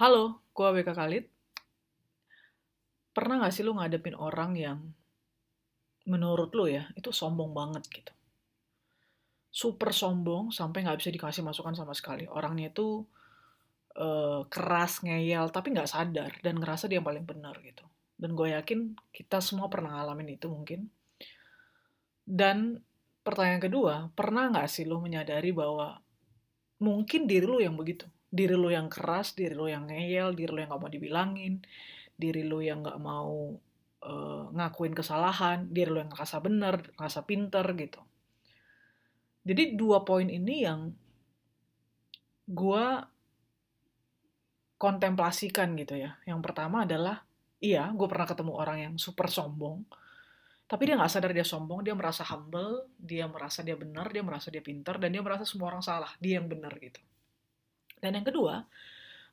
Halo, gua BK Khalid. Pernah gak sih lu ngadepin orang yang menurut lu ya, itu sombong banget gitu? Super sombong sampai nggak bisa dikasih masukan sama sekali. Orangnya itu eh, keras, ngeyel, tapi nggak sadar dan ngerasa dia yang paling benar gitu. Dan gue yakin kita semua pernah ngalamin itu mungkin. Dan pertanyaan kedua, pernah nggak sih lu menyadari bahwa mungkin diri lu yang begitu? Diri lu yang keras, diri lu yang ngeyel, diri lu yang nggak mau dibilangin, diri lu yang nggak mau eh, ngakuin kesalahan, diri lu yang ngerasa bener, ngerasa pinter gitu. Jadi dua poin ini yang gua kontemplasikan gitu ya. Yang pertama adalah, iya, gue pernah ketemu orang yang super sombong, tapi dia nggak sadar dia sombong, dia merasa humble, dia merasa dia benar, dia merasa dia pintar, dan dia merasa semua orang salah, dia yang benar gitu. Dan yang kedua,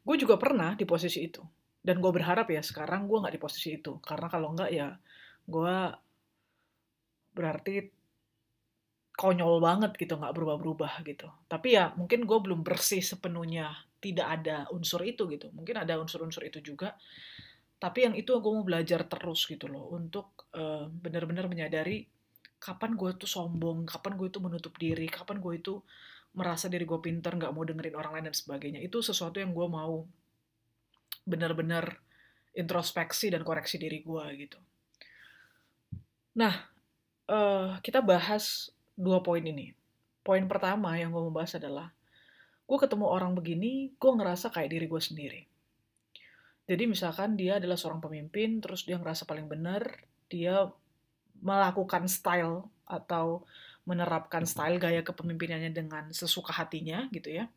gue juga pernah di posisi itu. Dan gue berharap ya sekarang gue nggak di posisi itu. Karena kalau nggak ya gue berarti konyol banget gitu, nggak berubah-berubah gitu. Tapi ya mungkin gue belum bersih sepenuhnya tidak ada unsur itu gitu. Mungkin ada unsur-unsur itu juga. Tapi yang itu gue mau belajar terus gitu loh untuk uh, benar-benar menyadari kapan gue tuh sombong, kapan gue itu menutup diri, kapan gue itu merasa diri gue pinter, nggak mau dengerin orang lain dan sebagainya. Itu sesuatu yang gue mau benar-benar introspeksi dan koreksi diri gue gitu. Nah, uh, kita bahas dua poin ini. Poin pertama yang gue mau bahas adalah, gue ketemu orang begini, gue ngerasa kayak diri gue sendiri. Jadi misalkan dia adalah seorang pemimpin, terus dia ngerasa paling benar, dia melakukan style atau menerapkan style gaya kepemimpinannya dengan sesuka hatinya gitu ya.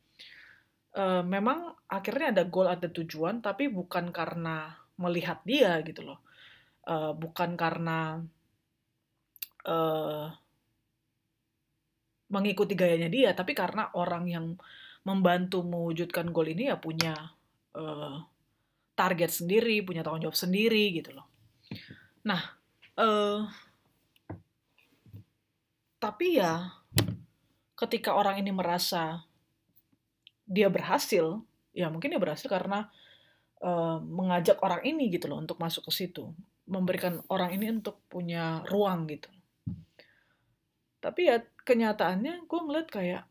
Uh, memang akhirnya ada goal ada tujuan tapi bukan karena melihat dia gitu loh. Uh, bukan karena uh, mengikuti gayanya dia tapi karena orang yang membantu mewujudkan goal ini ya punya uh, target sendiri punya tanggung jawab sendiri gitu loh. Nah uh, tapi ya ketika orang ini merasa dia berhasil, ya mungkin dia berhasil karena uh, mengajak orang ini gitu loh untuk masuk ke situ, memberikan orang ini untuk punya ruang gitu. Tapi ya kenyataannya gue ngeliat kayak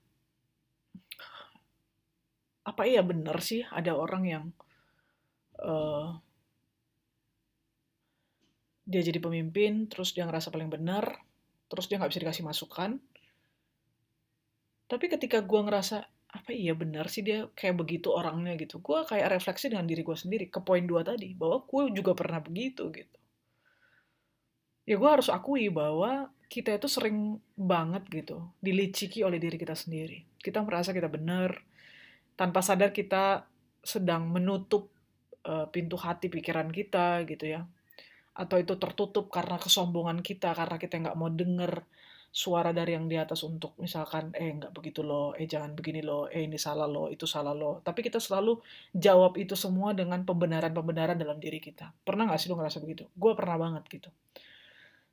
apa iya bener sih ada orang yang uh, dia jadi pemimpin, terus dia ngerasa paling benar, terus dia nggak bisa dikasih masukan. Tapi ketika gue ngerasa apa iya benar sih dia kayak begitu orangnya? gitu. Gue kayak refleksi dengan diri gue sendiri ke poin dua tadi bahwa gue juga pernah begitu gitu. Ya gue harus akui bahwa kita itu sering banget gitu diliciki oleh diri kita sendiri. Kita merasa kita benar tanpa sadar kita sedang menutup uh, pintu hati pikiran kita gitu ya atau itu tertutup karena kesombongan kita karena kita nggak mau denger suara dari yang di atas untuk misalkan eh nggak begitu loh, eh jangan begini loh, eh ini salah loh, itu salah loh. Tapi kita selalu jawab itu semua dengan pembenaran-pembenaran dalam diri kita. Pernah nggak sih lo ngerasa begitu? Gue pernah banget gitu.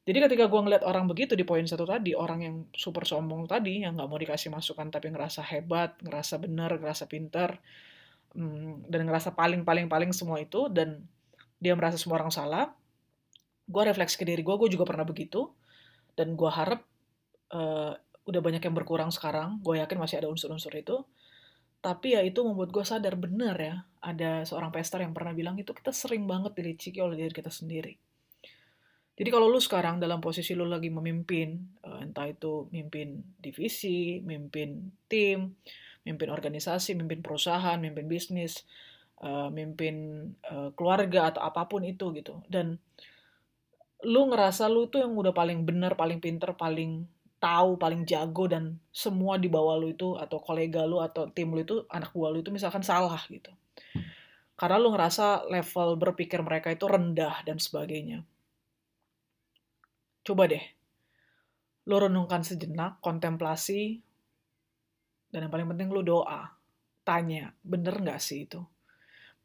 Jadi ketika gue ngeliat orang begitu di poin satu tadi, orang yang super sombong tadi, yang nggak mau dikasih masukan tapi ngerasa hebat, ngerasa benar, ngerasa pintar, hmm, dan ngerasa paling-paling-paling semua itu, dan dia merasa semua orang salah, gue refleksi ke diri gue, gue juga pernah begitu, dan gue harap uh, udah banyak yang berkurang sekarang. Gue yakin masih ada unsur-unsur itu. Tapi ya itu membuat gue sadar bener ya, ada seorang pester yang pernah bilang itu kita sering banget diliciki oleh diri kita sendiri. Jadi kalau lu sekarang dalam posisi lu lagi memimpin, uh, entah itu mimpin divisi, mimpin tim, mimpin organisasi, mimpin perusahaan, mimpin bisnis, uh, mimpin uh, keluarga atau apa pun itu gitu. Dan lu ngerasa lu tuh yang udah paling bener, paling pinter, paling tahu paling jago dan semua di bawah lu itu atau kolega lu atau tim lu itu anak buah lu itu misalkan salah gitu. Karena lu ngerasa level berpikir mereka itu rendah dan sebagainya. Coba deh lu renungkan sejenak kontemplasi dan yang paling penting lu doa. Tanya bener nggak sih itu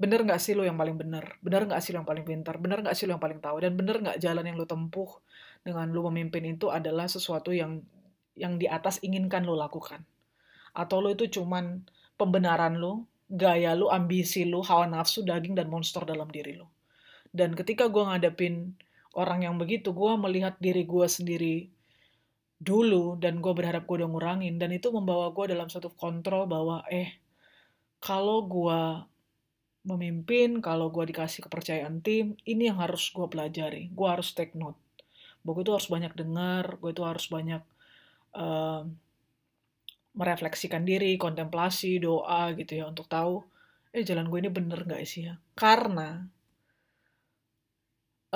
bener nggak sih lu yang paling bener bener nggak sih lu yang paling pintar bener nggak sih lu yang paling tahu dan bener nggak jalan yang lu tempuh dengan lu memimpin itu adalah sesuatu yang yang di atas inginkan lu lakukan. Atau lu itu cuman pembenaran lu gaya lu, ambisi lu, hawa nafsu, daging, dan monster dalam diri lu. Dan ketika gue ngadepin orang yang begitu, gue melihat diri gue sendiri dulu, dan gue berharap gue udah ngurangin, dan itu membawa gue dalam satu kontrol bahwa, eh, kalau gue memimpin, kalau gue dikasih kepercayaan tim, ini yang harus gue pelajari. Gue harus take note. Gue itu harus banyak dengar, gue itu harus banyak uh, merefleksikan diri, kontemplasi, doa gitu ya, untuk tahu, eh jalan gue ini bener gak sih ya? Karena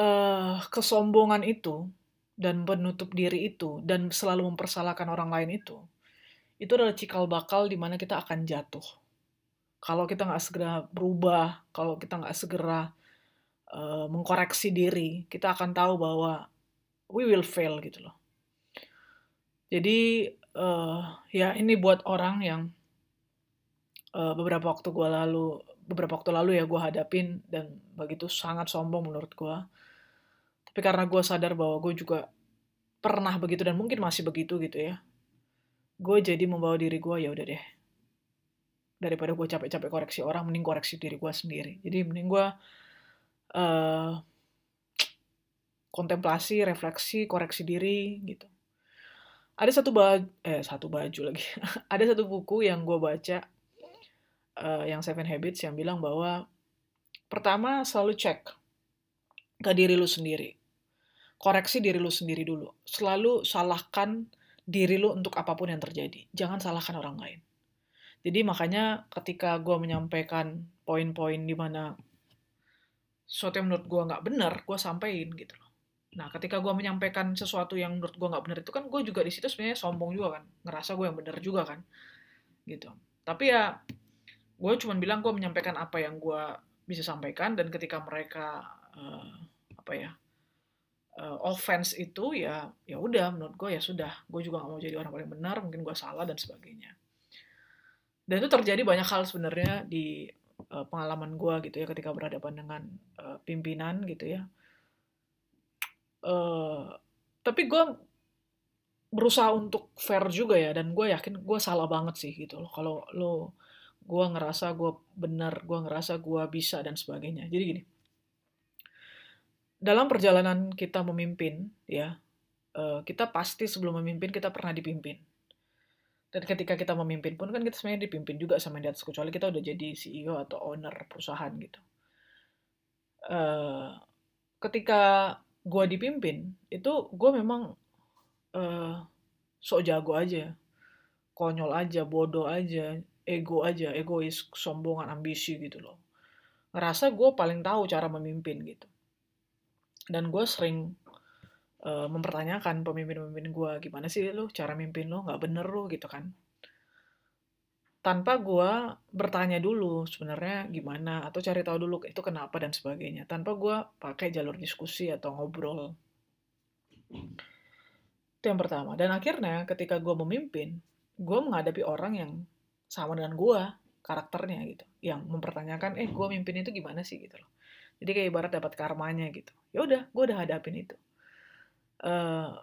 uh, kesombongan itu dan menutup diri itu dan selalu mempersalahkan orang lain itu itu adalah cikal bakal di mana kita akan jatuh. Kalau kita nggak segera berubah, kalau kita nggak segera uh, mengkoreksi diri, kita akan tahu bahwa we will fail gitu loh. Jadi uh, ya ini buat orang yang uh, beberapa waktu gue lalu, beberapa waktu lalu ya gue hadapin dan begitu sangat sombong menurut gue tapi karena gue sadar bahwa gue juga pernah begitu dan mungkin masih begitu gitu ya gue jadi membawa diri gue ya udah deh daripada gue capek-capek koreksi orang mending koreksi diri gue sendiri jadi mending gue uh, kontemplasi refleksi koreksi diri gitu ada satu baju eh satu baju lagi ada satu buku yang gue baca uh, yang Seven Habits yang bilang bahwa pertama selalu cek ke diri lu sendiri koreksi diri lu sendiri dulu. Selalu salahkan diri lu untuk apa pun yang terjadi. Jangan salahkan orang lain. Jadi makanya ketika gue menyampaikan poin-poin di mana sesuatu yang menurut gue nggak benar, gue sampaikan gitu loh. Nah, ketika gue menyampaikan sesuatu yang menurut gue nggak benar itu kan gue juga di situ sebenarnya sombong juga kan, ngerasa gue yang benar juga kan, gitu. Tapi ya gue cuma bilang gue menyampaikan apa yang gue bisa sampaikan dan ketika mereka uh, apa ya uh, offense itu ya ya udah menurut gue ya sudah gue juga gak mau jadi orang paling benar mungkin gue salah dan sebagainya dan itu terjadi banyak hal sebenarnya di uh, pengalaman gue gitu ya ketika berhadapan dengan uh, pimpinan gitu ya. Uh, tapi gue berusaha untuk fair juga ya dan gue yakin gue salah banget sih gitu loh. Kalau lo gue ngerasa gue benar gue ngerasa gue bisa dan sebagainya. Jadi gini dalam perjalanan kita memimpin, ya, kita pasti sebelum memimpin kita pernah dipimpin. Dan ketika kita memimpin pun kan kita sebenarnya dipimpin juga sama yang di atas kecuali kita udah jadi CEO atau owner perusahaan gitu. Uh, ketika gue dipimpin itu gue memang uh, sok jago aja, konyol aja, bodoh aja, ego aja, egois, sombongan, ambisi gitu loh. Ngerasa gue paling tahu cara memimpin gitu dan gue sering uh, mempertanyakan pemimpin-pemimpin gue gimana sih lu? Cara mimpin lu nggak bener lu gitu kan. Tanpa gue bertanya dulu sebenarnya gimana atau cari tahu dulu itu kenapa dan sebagainya. Tanpa gue pakai jalur diskusi atau ngobrol. Itu yang pertama. Dan akhirnya ketika gue memimpin gue menghadapi orang yang sama dengan gue karakternya gitu. Yang mempertanyakan eh gue mimpin itu gimana sih? gitu loh. Jadi kayak ibarat dapat karmanya gitu. Ya udah gue udah hadapin itu uh,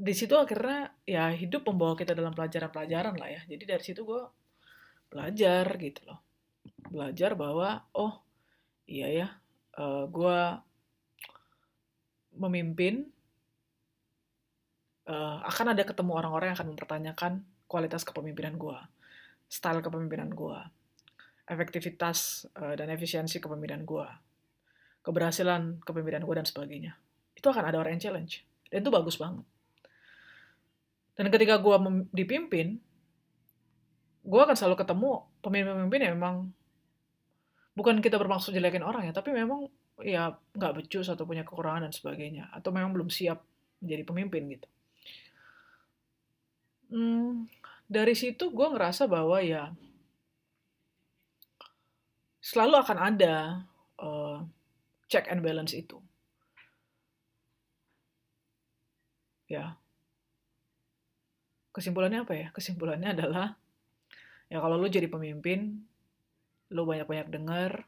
di situ akhirnya ya hidup membawa kita dalam pelajaran-pelajaran lah ya jadi dari situ gue belajar gitu loh belajar bahwa oh iya ya uh, eh, gue memimpin uh, akan ada ketemu orang-orang yang akan mempertanyakan kualitas kepemimpinan gue style kepemimpinan gue efektivitas uh, dan efisiensi kepemimpinan gue keberhasilan kepemimpinan gue dan sebagainya. Itu akan ada orang yang challenge. Dan itu bagus banget. Dan ketika gue dipimpin, gue akan selalu ketemu pemimpin-pemimpin yang memang bukan kita bermaksud jelekin orang ya, tapi memang ya nggak becus atau punya kekurangan dan sebagainya, atau memang belum siap menjadi pemimpin gitu. Hmm, dari situ gue ngerasa bahwa ya selalu akan ada uh, check and balance itu. Ya. Kesimpulannya apa ya? Kesimpulannya adalah ya kalau lu jadi pemimpin, lu banyak-banyak dengar,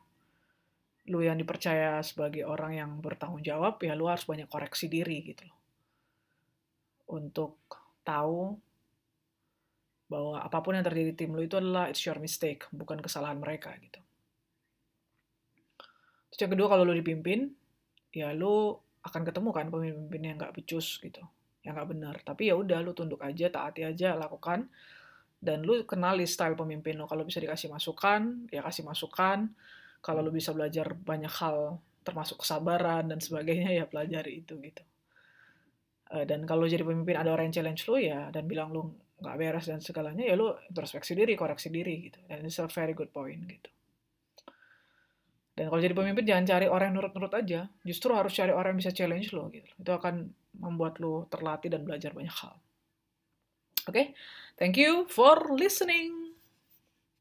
lu yang dipercaya sebagai orang yang bertanggung jawab, ya lu harus banyak koreksi diri gitu loh. Untuk tahu bahwa apa pun yang terjadi di tim lo itu adalah it's your mistake, bukan kesalahan mereka gitu. Terus yang kedua kalau lo dipimpin, ya lo akan ketemu kan pemimpin yang nggak becus gitu, yang nggak benar. Tapi ya udah lo tunduk aja, taati aja, lakukan dan lu kenali style pemimpin lo. Kalau bisa dikasih masukan, ya kasih masukan. Kalau lu bisa belajar banyak hal, termasuk kesabaran dan sebagainya, ya pelajari itu gitu. Eh, dan kalau jadi pemimpin ada orang yang challenge lu ya dan bilang lu nggak beres dan segalanya ya lu introspeksi diri koreksi diri gitu dan it's a very good point gitu dan kalau jadi pemimpin jangan cari orang yang nurut-nurut aja justru harus cari orang yang bisa challenge lo gitu itu akan membuat lo terlatih dan belajar banyak hal oke okay? thank you for listening